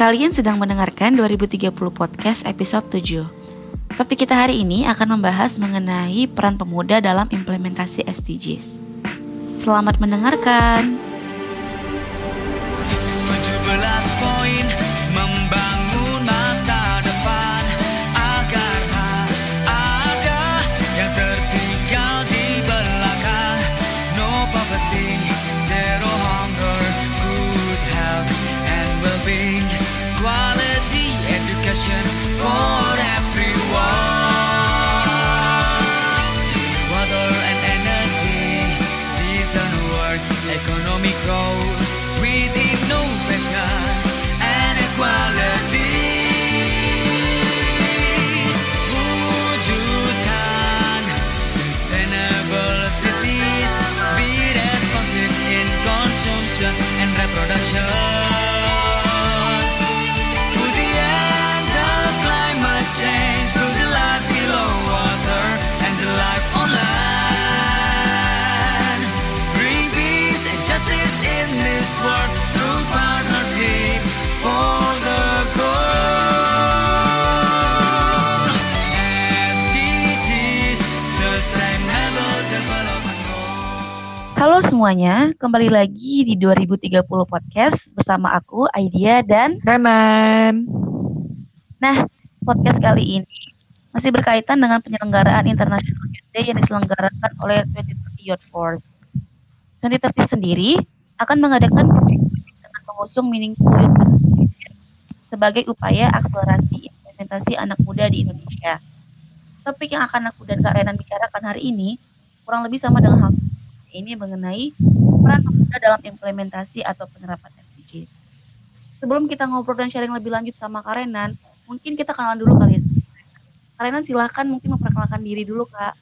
Kalian sedang mendengarkan 2030 Podcast episode 7. Topik kita hari ini akan membahas mengenai peran pemuda dalam implementasi SDGs. Selamat mendengarkan. Semuanya, kembali lagi di 2030 Podcast bersama aku, Aidia dan Kanan. Nah, podcast kali ini masih berkaitan dengan penyelenggaraan International Youth Day yang diselenggarakan oleh 2030 Youth Force. 2030 sendiri akan mengadakan proyek dengan mengusung Meaningful Youth sebagai upaya akselerasi implementasi anak muda di Indonesia. Topik yang akan aku dan Kak Renan bicarakan hari ini kurang lebih sama dengan hal ini mengenai peran pemuda dalam implementasi atau penerapan SDGs. Sebelum kita ngobrol dan sharing lebih lanjut sama Kak Renan, mungkin kita kenalan dulu kali ya. Kak Renan silahkan mungkin memperkenalkan diri dulu Kak.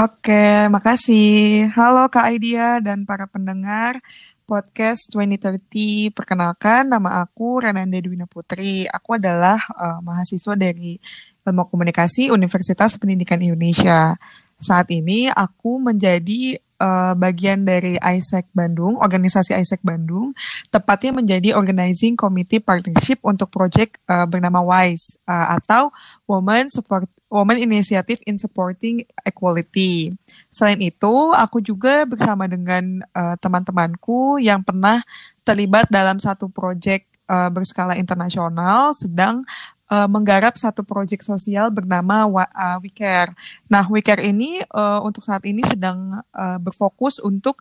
Oke, makasih. Halo Kak Aidia dan para pendengar podcast 2030. Perkenalkan, nama aku Renanda Dwina Putri. Aku adalah eh, mahasiswa dari Ilmu Komunikasi Universitas Pendidikan Indonesia. Saat ini aku menjadi eh, bagian dari ISEC Bandung, organisasi ISEC Bandung, tepatnya menjadi organizing committee partnership untuk proyek eh, bernama WISE eh, atau Women Support Women Initiative in Supporting Equality. Selain itu, aku juga bersama dengan eh, teman-temanku yang pernah terlibat dalam satu proyek eh, berskala internasional sedang eh, menggarap satu proyek sosial bernama Wa- eh, We Care. Nah, We Care ini eh, untuk saat ini sedang eh, berfokus untuk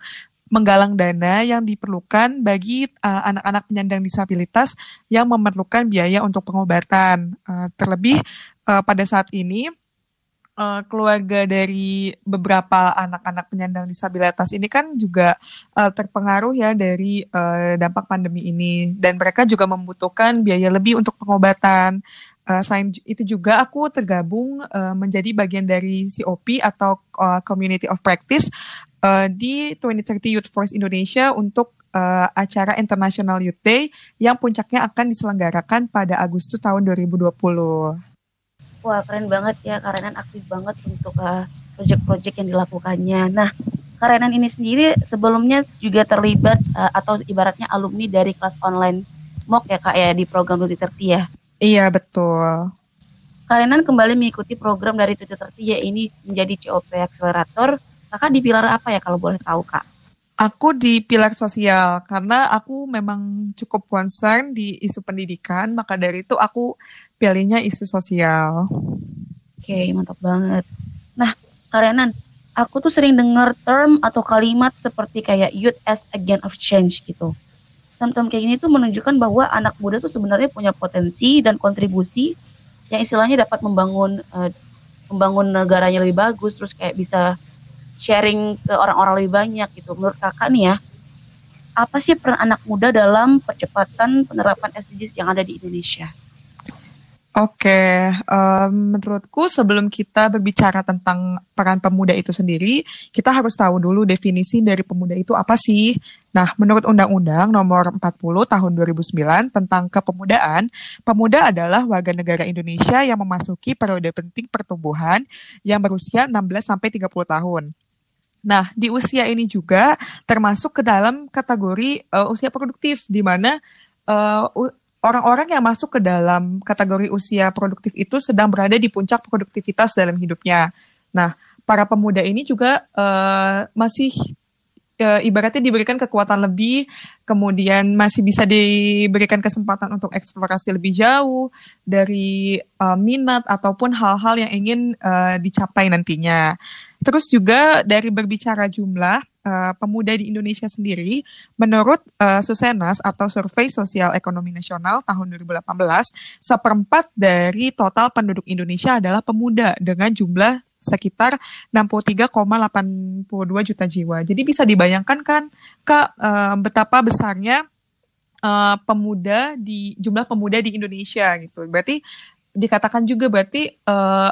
menggalang dana yang diperlukan bagi eh, anak-anak penyandang disabilitas yang memerlukan biaya untuk pengobatan. Eh, terlebih eh, pada saat ini eh, keluarga dari beberapa anak-anak penyandang disabilitas ini kan juga eh, terpengaruh ya dari eh, dampak pandemi ini dan mereka juga membutuhkan biaya lebih untuk pengobatan. Eh, selain itu juga aku tergabung eh, menjadi bagian dari COP atau eh, Community of Practice eh, di 2030 Youth Force Indonesia untuk eh, acara International Youth Day yang puncaknya akan diselenggarakan pada Agustus tahun 2020. Wah keren banget ya Kak Renan aktif banget untuk uh, proyek-proyek yang dilakukannya. Nah Kak Renan ini sendiri sebelumnya juga terlibat uh, atau ibaratnya alumni dari kelas online MOOC ya Kak ya di program 2030 ya. Iya, betul. Kak Renan kembali mengikuti program dari 2030 ya ini menjadi COP Accelerator. Kakak di pilar apa ya kalau boleh tahu Kak? Aku di pilar sosial karena aku memang cukup concern di isu pendidikan, maka dari itu aku pilihnya isu sosial. Oke, mantap banget. Nah, Kak Renan, aku tuh sering dengar term atau kalimat seperti kayak youth as agent of change gitu. Term-term kayak gini tuh menunjukkan bahwa anak muda tuh sebenarnya punya potensi dan kontribusi yang istilahnya dapat membangun eh, membangun negaranya lebih bagus, terus kayak bisa sharing ke orang-orang lebih banyak gitu. Menurut kakak nih ya, apa sih peran anak muda dalam percepatan penerapan SDGs yang ada di Indonesia? Oke, em, menurutku sebelum kita berbicara tentang peran pemuda itu sendiri, kita harus tahu dulu definisi dari pemuda itu apa sih. Nah, menurut Undang-Undang Nomor 40 Tahun 2009 tentang kepemudaan, pemuda adalah warga negara Indonesia yang memasuki periode penting pertumbuhan yang berusia 16 sampai 30 tahun. Nah, di usia ini juga termasuk ke dalam kategori eh, usia produktif di mana eh, u- orang-orang yang masuk ke dalam kategori usia produktif itu sedang berada di puncak produktivitas dalam hidupnya. Nah, para pemuda ini juga uh, masih uh, ibaratnya diberikan kekuatan lebih, kemudian masih bisa diberikan kesempatan untuk eksplorasi lebih jauh dari uh, minat ataupun hal-hal yang ingin uh, dicapai nantinya. Terus juga dari berbicara jumlah, uh, pemuda di Indonesia sendiri, menurut uh, Susenas atau Survei Sosial Ekonomi Nasional tahun 2018, seperempat dari total penduduk Indonesia adalah pemuda dengan jumlah sekitar 63,82 juta jiwa. Jadi bisa dibayangkan kan Kak uh, betapa besarnya uh, pemuda di jumlah pemuda di Indonesia gitu. Berarti dikatakan juga berarti uh,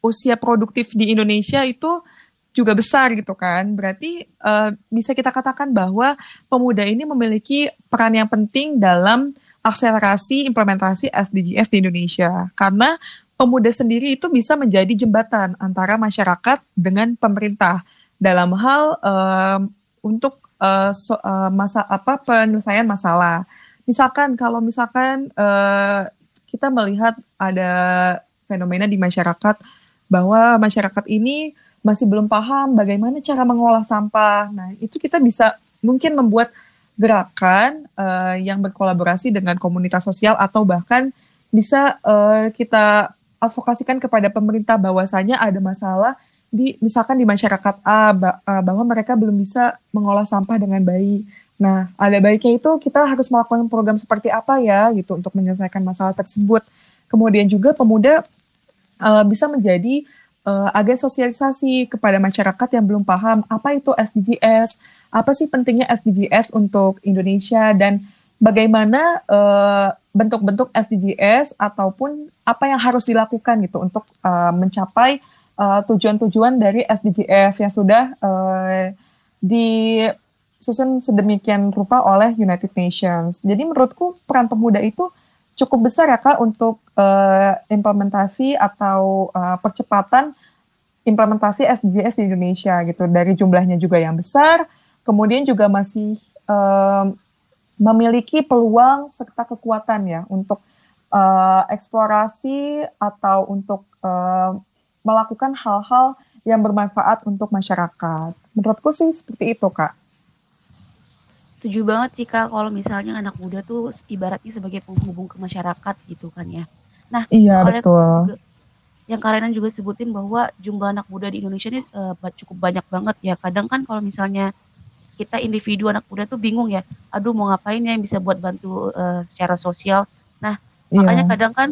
usia produktif di Indonesia itu juga besar gitu kan. Berarti uh, bisa kita katakan bahwa pemuda ini memiliki peran yang penting dalam akselerasi implementasi SDGs di Indonesia. Karena pemuda sendiri itu bisa menjadi jembatan antara masyarakat dengan pemerintah dalam hal um, untuk uh, so, uh, masa apa penyelesaian masalah. Misalkan kalau misalkan uh, kita melihat ada fenomena di masyarakat bahwa masyarakat ini masih belum paham bagaimana cara mengolah sampah. Nah, itu kita bisa mungkin membuat gerakan uh, yang berkolaborasi dengan komunitas sosial atau bahkan bisa uh, kita advokasikan kepada pemerintah bahwasanya ada masalah di misalkan di masyarakat A bahwa mereka belum bisa mengolah sampah dengan baik. Nah, ada baiknya itu kita harus melakukan program seperti apa ya gitu untuk menyelesaikan masalah tersebut. Kemudian juga pemuda uh, bisa menjadi uh, agen sosialisasi kepada masyarakat yang belum paham apa itu SDGs, apa sih pentingnya SDGs untuk Indonesia dan bagaimana uh, bentuk-bentuk SDGs ataupun apa yang harus dilakukan gitu untuk uh, mencapai uh, tujuan-tujuan dari SDGs yang sudah uh, disusun sedemikian rupa oleh United Nations. Jadi menurutku peran pemuda itu cukup besar ya kak untuk uh, implementasi atau uh, percepatan implementasi SDGs di Indonesia gitu. Dari jumlahnya juga yang besar, kemudian juga masih uh, memiliki peluang serta kekuatan ya untuk uh, eksplorasi atau untuk uh, melakukan hal-hal yang bermanfaat untuk masyarakat. Menurutku sih seperti itu, Kak. Setuju banget sih, Kak, kalau misalnya anak muda tuh ibaratnya sebagai penghubung ke masyarakat gitu kan ya. Nah, iya, betul. Juga, yang kalian juga sebutin bahwa jumlah anak muda di Indonesia ini uh, cukup banyak banget ya. Kadang kan kalau misalnya kita individu anak muda tuh bingung ya. Aduh mau ngapain ya yang bisa buat bantu uh, secara sosial. Nah yeah. makanya kadang kan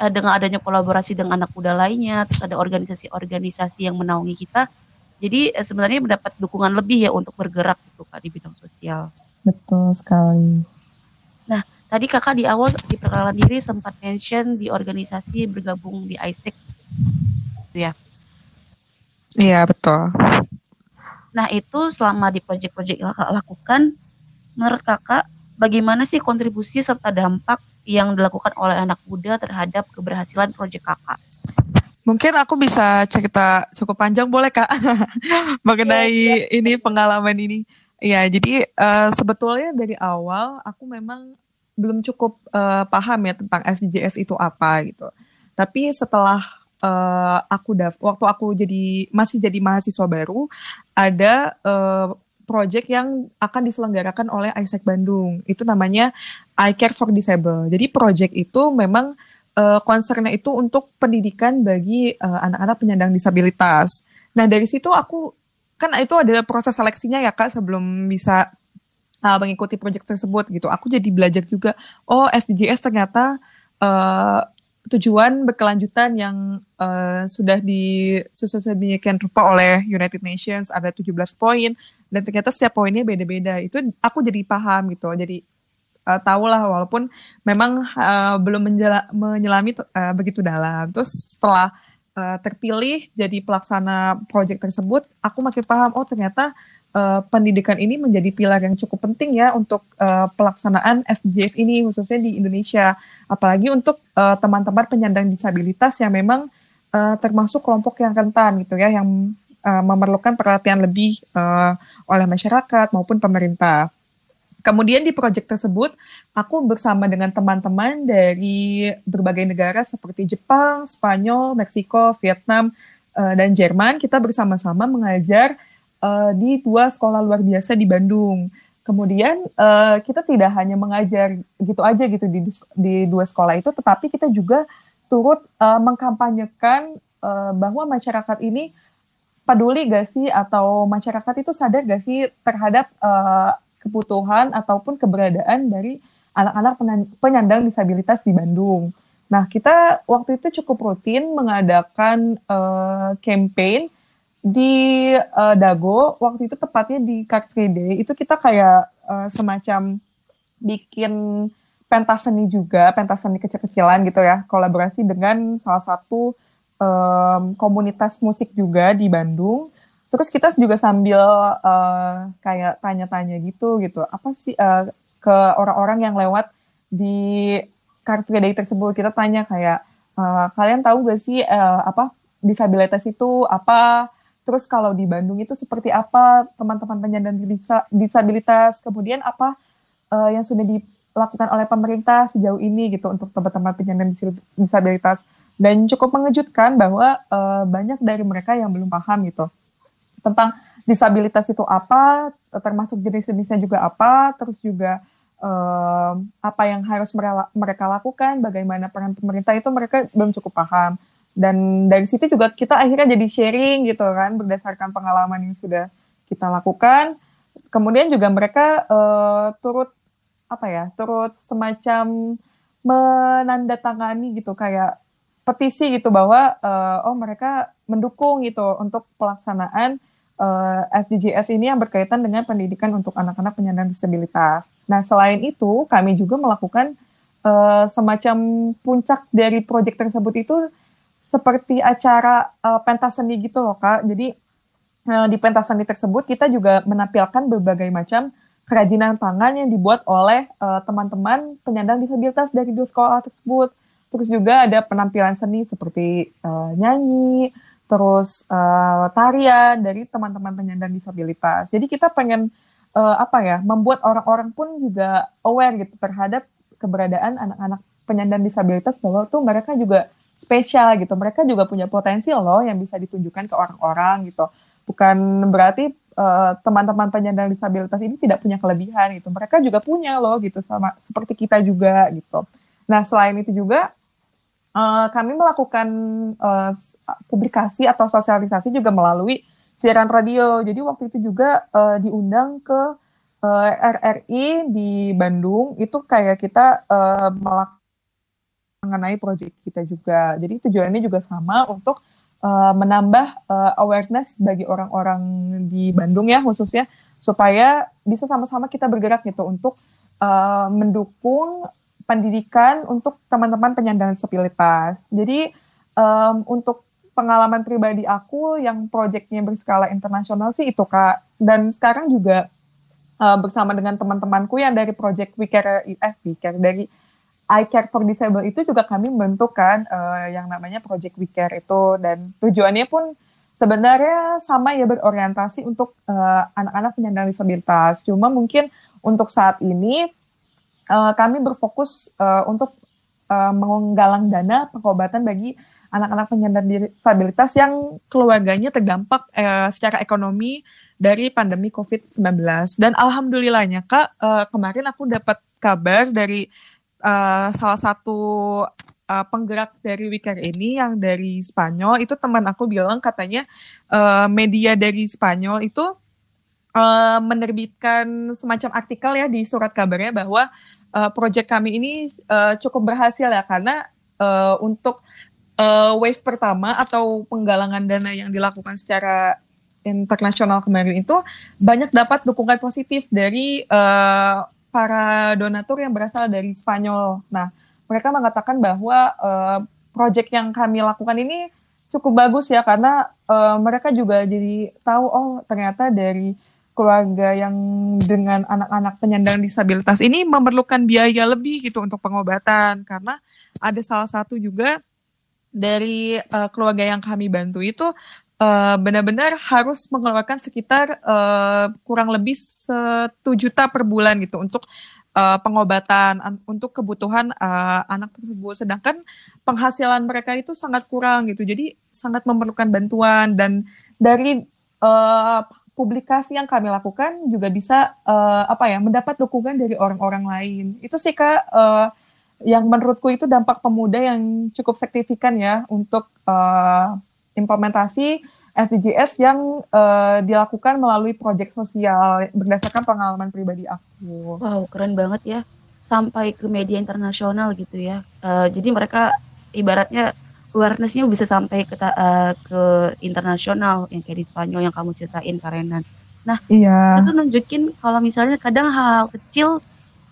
uh, dengan adanya kolaborasi dengan anak muda lainnya terus ada organisasi-organisasi yang menaungi kita jadi uh, sebenarnya mendapat dukungan lebih ya untuk bergerak gitu kak di bidang sosial. Betul sekali. Nah tadi kakak di awal di perkenalan diri sempat mention di organisasi bergabung di ISEC gitu ya. Iya betul Nah, itu selama di proyek-proyek yang kakak lakukan, menurut kakak, bagaimana sih kontribusi serta dampak yang dilakukan oleh anak muda terhadap keberhasilan proyek kakak? Mungkin aku bisa cerita cukup panjang boleh kak mengenai ya, ya. ini pengalaman ini. Ya, jadi uh, sebetulnya dari awal aku memang belum cukup uh, paham ya tentang SDGs itu apa gitu. Tapi setelah uh, aku daf waktu aku jadi masih jadi mahasiswa baru ada uh, project yang akan diselenggarakan oleh ISEC Bandung. Itu namanya I Care for Disable. Jadi project itu memang uh, concernnya itu untuk pendidikan bagi anak-anak uh, penyandang disabilitas. Nah dari situ aku kan itu ada proses seleksinya ya kak sebelum bisa uh, mengikuti project tersebut gitu. Aku jadi belajar juga. Oh SDGs ternyata uh, tujuan berkelanjutan yang uh, sudah disusun sedemikian rupa oleh United Nations ada 17 poin dan ternyata setiap poinnya beda-beda. Itu aku jadi paham gitu. Jadi uh, tahu lah walaupun memang uh, belum menjela, menyelami uh, begitu dalam. Terus setelah uh, terpilih jadi pelaksana proyek tersebut aku makin paham oh ternyata uh, pendidikan ini menjadi pilar yang cukup penting ya untuk uh, pelaksanaan SDGs ini khususnya di Indonesia apalagi untuk uh, teman-teman penyandang disabilitas yang memang uh, termasuk kelompok yang rentan gitu ya yang uh, memerlukan perhatian lebih uh, oleh masyarakat maupun pemerintah. Kemudian di proyek tersebut, aku bersama dengan teman-teman dari berbagai negara seperti Jepang, Spanyol, Meksiko, Vietnam, uh, dan Jerman. Kita bersama-sama mengajar uh, di dua sekolah luar biasa di Bandung. Kemudian uh, kita tidak hanya mengajar gitu aja gitu di, di dua sekolah itu, tetapi kita juga turut uh, mengkampanyekan uh, bahwa masyarakat ini peduli gak sih atau masyarakat itu sadar gak sih terhadap uh, kebutuhan ataupun keberadaan dari anak-anak penyandang disabilitas di Bandung. Nah, kita waktu itu cukup rutin mengadakan uh, campaign di uh, Dago, waktu itu tepatnya di Car Day, itu kita kayak uh, semacam bikin pentas seni juga, pentas seni kecil-kecilan gitu ya, kolaborasi dengan salah satu um, komunitas musik juga di Bandung. Terus kita juga sambil uh, kayak tanya-tanya gitu gitu. Apa sih uh, ke orang-orang yang lewat di Car Day tersebut? Kita tanya kayak uh, kalian tahu gak sih uh, apa disabilitas itu apa terus kalau di Bandung itu seperti apa teman-teman penyandang disabilitas kemudian apa uh, yang sudah dilakukan oleh pemerintah sejauh ini gitu untuk teman-teman penyandang disabilitas dan cukup mengejutkan bahwa uh, banyak dari mereka yang belum paham gitu tentang disabilitas itu apa, termasuk jenis-jenisnya juga apa, terus juga um, apa yang harus mereka lakukan, bagaimana peran pemerintah itu mereka belum cukup paham. Dan dari situ juga kita akhirnya jadi sharing gitu kan, berdasarkan pengalaman yang sudah kita lakukan. Kemudian juga mereka uh, turut apa ya, turut semacam menandatangani gitu kayak petisi gitu bahwa uh, oh mereka mendukung gitu untuk pelaksanaan uh, eh, SDGs ini yang berkaitan dengan pendidikan untuk anak-anak penyandang disabilitas. Nah, selain itu, kami juga melakukan uh, semacam puncak dari proyek tersebut itu seperti acara uh, pentas seni gitu loh, Kak. Jadi uh, di pentas seni tersebut kita juga menampilkan berbagai macam kerajinan tangan yang dibuat oleh teman-teman uh, penyandang disabilitas dari dua sekolah tersebut. Terus juga ada penampilan seni seperti uh, nyanyi, terus uh, tarian dari teman-teman penyandang disabilitas. Jadi kita pengen uh, apa ya, membuat orang-orang pun juga aware gitu terhadap keberadaan anak-anak penyandang disabilitas bahwa tuh mereka juga spesial gitu. Mereka juga punya potensi loh yang bisa ditunjukkan ke orang-orang gitu. Bukan berarti uh, teman-teman penyandang disabilitas ini tidak punya kelebihan gitu. Mereka juga punya loh gitu sama seperti kita juga gitu. Nah, selain itu juga uh, kami melakukan uh, publikasi atau sosialisasi juga melalui siaran radio. Jadi waktu itu juga uh, diundang ke uh, RRI di Bandung. Itu kayak kita uh, melakukan mengenai proyek kita juga. Jadi tujuannya juga sama untuk uh, menambah uh, awareness bagi orang-orang di Bandung ya khususnya supaya bisa sama-sama kita bergerak gitu untuk uh, mendukung pendidikan untuk teman-teman penyandang disabilitas. Jadi um, untuk pengalaman pribadi aku yang proyeknya berskala internasional sih itu kak. Dan sekarang juga uh, bersama dengan teman-temanku yang dari proyek We Care, eh, dari I Care for Disable itu juga kami membentukkan uh, yang namanya Project We Care itu dan tujuannya pun sebenarnya sama ya berorientasi untuk anak-anak uh, penyandang disabilitas. Cuma mungkin untuk saat ini uh, kami berfokus uh, untuk uh, menggalang dana pengobatan bagi anak-anak penyandang disabilitas yang keluarganya terdampak uh, secara ekonomi dari pandemi COVID-19. Dan alhamdulillahnya Kak, uh, kemarin aku dapat kabar dari uh, salah satu uh, penggerak dari Wikar ini yang dari Spanyol itu teman aku bilang katanya uh, media dari Spanyol itu uh, menerbitkan semacam artikel ya di surat kabarnya bahwa uh, project kami ini uh, cukup berhasil ya karena uh, untuk uh, wave pertama atau penggalangan dana yang dilakukan secara internasional kemarin itu banyak dapat dukungan positif dari uh, para donatur yang berasal dari Spanyol. Nah, mereka mengatakan bahwa uh, project yang kami lakukan ini cukup bagus ya karena uh, mereka juga jadi tahu oh ternyata dari keluarga yang dengan anak-anak penyandang disabilitas ini memerlukan biaya lebih gitu untuk pengobatan karena ada salah satu juga dari uh, keluarga yang kami bantu itu uh, benar-benar harus mengeluarkan sekitar uh, kurang lebih satu juta per bulan gitu untuk uh, pengobatan untuk kebutuhan uh, anak tersebut. Sedangkan penghasilan mereka itu sangat kurang gitu, jadi sangat memerlukan bantuan dan dari uh, publikasi yang kami lakukan juga bisa uh, apa ya mendapat dukungan dari orang-orang lain. Itu sih kak uh, yang menurutku itu dampak pemuda yang cukup signifikan ya untuk uh, implementasi SDGs yang uh, dilakukan melalui proyek sosial berdasarkan pengalaman pribadi aku. Wow keren banget ya sampai ke media internasional gitu ya. Uh, jadi mereka ibaratnya awarenessnya bisa sampai ke uh, ke internasional yang kayak di Spanyol yang kamu ceritain Karenan. Nah, iya. itu nunjukin kalau misalnya kadang hal-hal kecil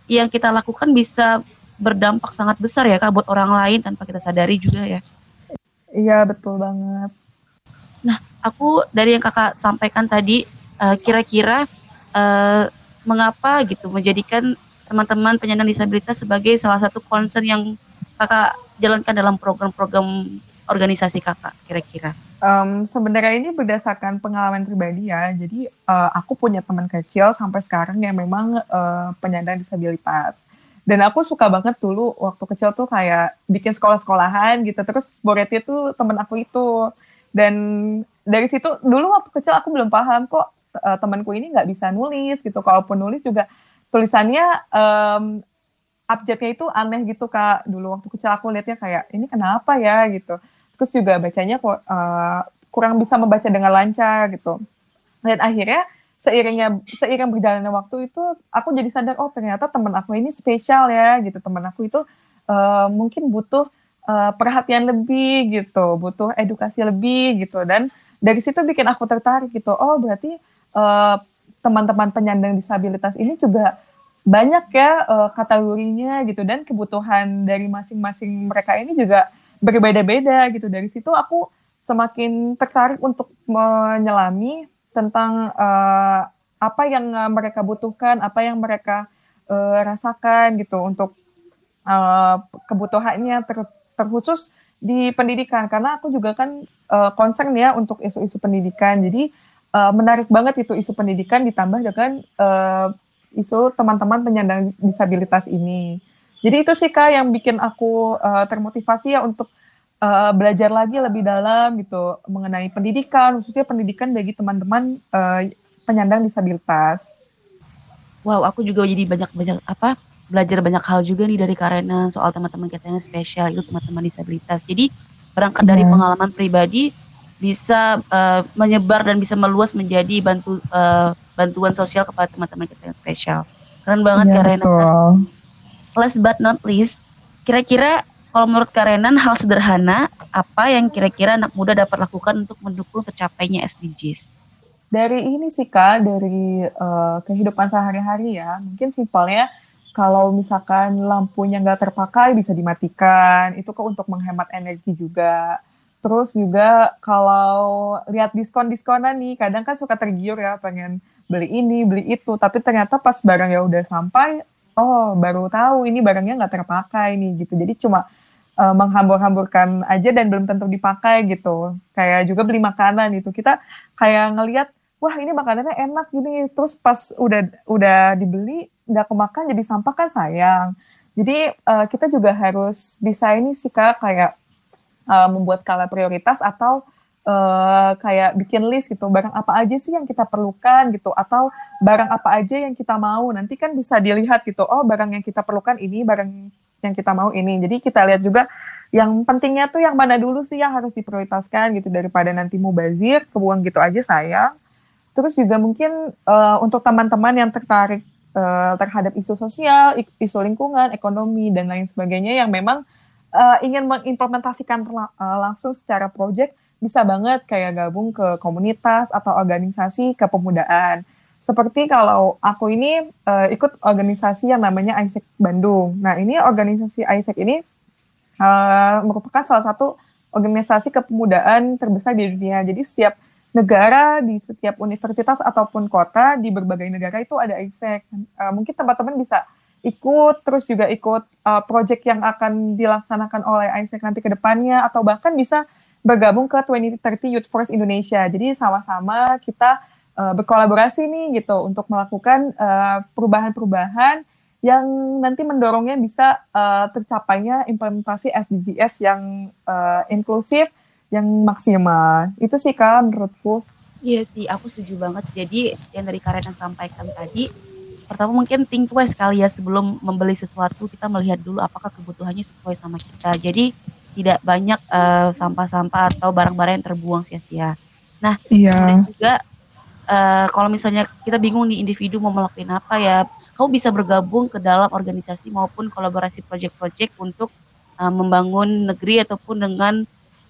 yang kita lakukan bisa berdampak sangat besar ya kak buat orang lain tanpa kita sadari juga ya. Iya betul banget. Nah, aku dari yang kakak sampaikan tadi, kira kira-kira uh, mengapa gitu menjadikan teman-teman penyandang disabilitas sebagai salah satu concern yang kakak jalankan dalam program-program organisasi kakak kira-kira? Um, sebenarnya ini berdasarkan pengalaman pribadi ya. Jadi uh, aku punya teman kecil sampai sekarang yang memang uh, penyandang disabilitas. Dan aku suka banget dulu waktu kecil tuh kayak bikin sekolah-sekolahan gitu. Terus muridnya tuh temen aku itu. Dan dari situ dulu waktu kecil aku belum paham kok uh, temanku ini nggak bisa nulis gitu. Kalaupun nulis juga tulisannya um, abjadnya itu aneh gitu kak dulu waktu kecil aku lihatnya kayak ini kenapa ya gitu terus juga bacanya kok uh, kurang bisa membaca dengan lancar gitu dan akhirnya seiringnya seiring berjalannya waktu itu aku jadi sadar oh ternyata teman aku ini spesial ya gitu. Teman aku itu uh, mungkin butuh uh, perhatian lebih gitu. Butuh edukasi lebih gitu. Dan dari situ bikin aku tertarik gitu. Oh berarti uh, teman-teman penyandang disabilitas ini juga banyak ya uh, kategorinya gitu. Dan kebutuhan dari masing-masing mereka ini juga berbeda-beda gitu. Dari situ aku semakin tertarik untuk menyelami tentang uh, apa yang mereka butuhkan apa yang mereka uh, rasakan gitu untuk uh, kebutuhannya ter terkhusus di pendidikan karena aku juga kan uh, concern ya untuk isu-isu pendidikan jadi uh, menarik banget itu isu pendidikan ditambah dengan uh, isu teman-teman penyandang disabilitas ini. Jadi itu sih kak yang bikin aku uh, termotivasi ya untuk uh, belajar lagi lebih dalam gitu mengenai pendidikan, khususnya pendidikan bagi teman-teman uh, penyandang disabilitas. Wow, aku juga jadi banyak-banyak apa belajar banyak hal juga nih dari Karena soal teman-teman kita yang spesial itu teman-teman disabilitas. Jadi berangkat yeah. dari iya. pengalaman pribadi bisa uh, menyebar dan bisa meluas menjadi bantu uh, bantuan sosial kepada teman-teman kita yang spesial. Keren banget ya, Karenan. Last but not least, kira-kira kalau menurut Karenan hal sederhana apa yang kira-kira anak muda dapat lakukan untuk mendukung tercapainya SDGs? Dari ini sih kak, dari uh, kehidupan sehari-hari ya, mungkin simpelnya kalau misalkan lampunya nggak terpakai bisa dimatikan, itu kok untuk menghemat energi juga Terus juga kalau lihat diskon-diskonan nih, kadang kan suka tergiur ya pengen beli ini, beli itu. Tapi ternyata pas barang ya udah sampai, oh baru tahu ini barangnya nggak terpakai nih gitu. Jadi cuma uh, menghambur-hamburkan aja dan belum tentu dipakai gitu. Kayak juga beli makanan itu. Kita kayak ngelihat, wah ini makanannya enak gini. Terus pas udah udah dibeli, nggak kemakan jadi sampah kan sayang. Jadi uh, kita juga harus bisa ini sih kak kayak uh, membuat skala prioritas atau uh, kayak bikin list gitu barang apa aja sih yang kita perlukan gitu atau barang apa aja yang kita mau nanti kan bisa dilihat gitu oh barang yang kita perlukan ini barang yang kita mau ini jadi kita lihat juga yang pentingnya tuh yang mana dulu sih yang harus diprioritaskan gitu daripada nanti mau bazir kebuang gitu aja sayang terus juga mungkin uh, untuk teman-teman yang tertarik uh, terhadap isu sosial isu lingkungan ekonomi dan lain sebagainya yang memang uh, ingin mengimplementasikan uh, langsung secara proyek bisa banget kayak gabung ke komunitas atau organisasi kepemudaan. Seperti kalau aku ini uh, ikut organisasi yang namanya ISEC Bandung. Nah ini organisasi ISEC ini uh, merupakan salah satu organisasi kepemudaan terbesar di dunia. Jadi setiap negara di setiap universitas ataupun kota di berbagai negara itu ada ISEC. Uh, mungkin teman-teman bisa ikut terus juga ikut uh, project yang akan dilaksanakan oleh ISEC nanti ke depannya atau bahkan bisa bergabung ke 2030 Youth Force Indonesia. Jadi sama-sama kita uh, berkolaborasi nih gitu untuk melakukan uh, perubahan-perubahan yang nanti mendorongnya bisa uh, tercapainya implementasi SDGs yang uh, inklusif, yang maksimal. Itu sih kak menurutku. Iya sih, aku setuju banget. Jadi yang dari Karen yang sampaikan tadi, pertama mungkin think twice kali ya sebelum membeli sesuatu kita melihat dulu apakah kebutuhannya sesuai sama kita. Jadi tidak banyak sampah sampah-sampah atau barang-barang yang terbuang sia-sia. Nah, iya. juga uh, kalau misalnya kita bingung nih individu mau melakukan apa ya, kamu bisa bergabung ke dalam organisasi maupun kolaborasi project-project untuk uh, membangun negeri ataupun dengan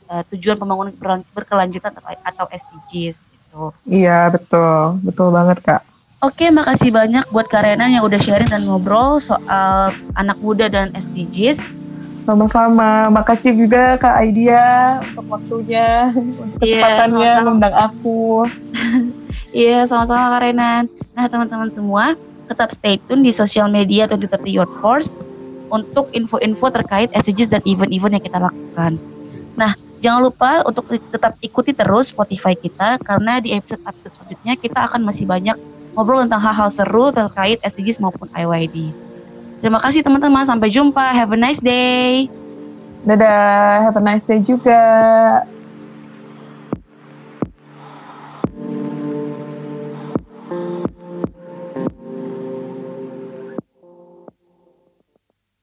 uh, tujuan pembangunan berkelanjutan atau SDGs gitu. Iya betul, betul banget kak. Oke, makasih banyak buat Karenan yang udah sharing dan ngobrol soal anak muda dan SDGs. Sama-sama, makasih juga Kak Aidia untuk waktunya, untuk iya, kesempatannya yeah, mengundang aku. Iya, sama-sama Kak Renan. Nah, teman-teman semua, tetap stay tune di sosial media 2030 Youth Force untuk info-info terkait SDGs dan event-event yang kita lakukan. Nah, Jangan lupa untuk tetap ikuti terus Spotify kita karena di episode-episode selanjutnya kita akan masih banyak ngobrol tentang hal-hal seru terkait SDGs maupun IYD. Terima kasih teman-teman, sampai jumpa. Have a nice day. Dadah, have a nice day juga.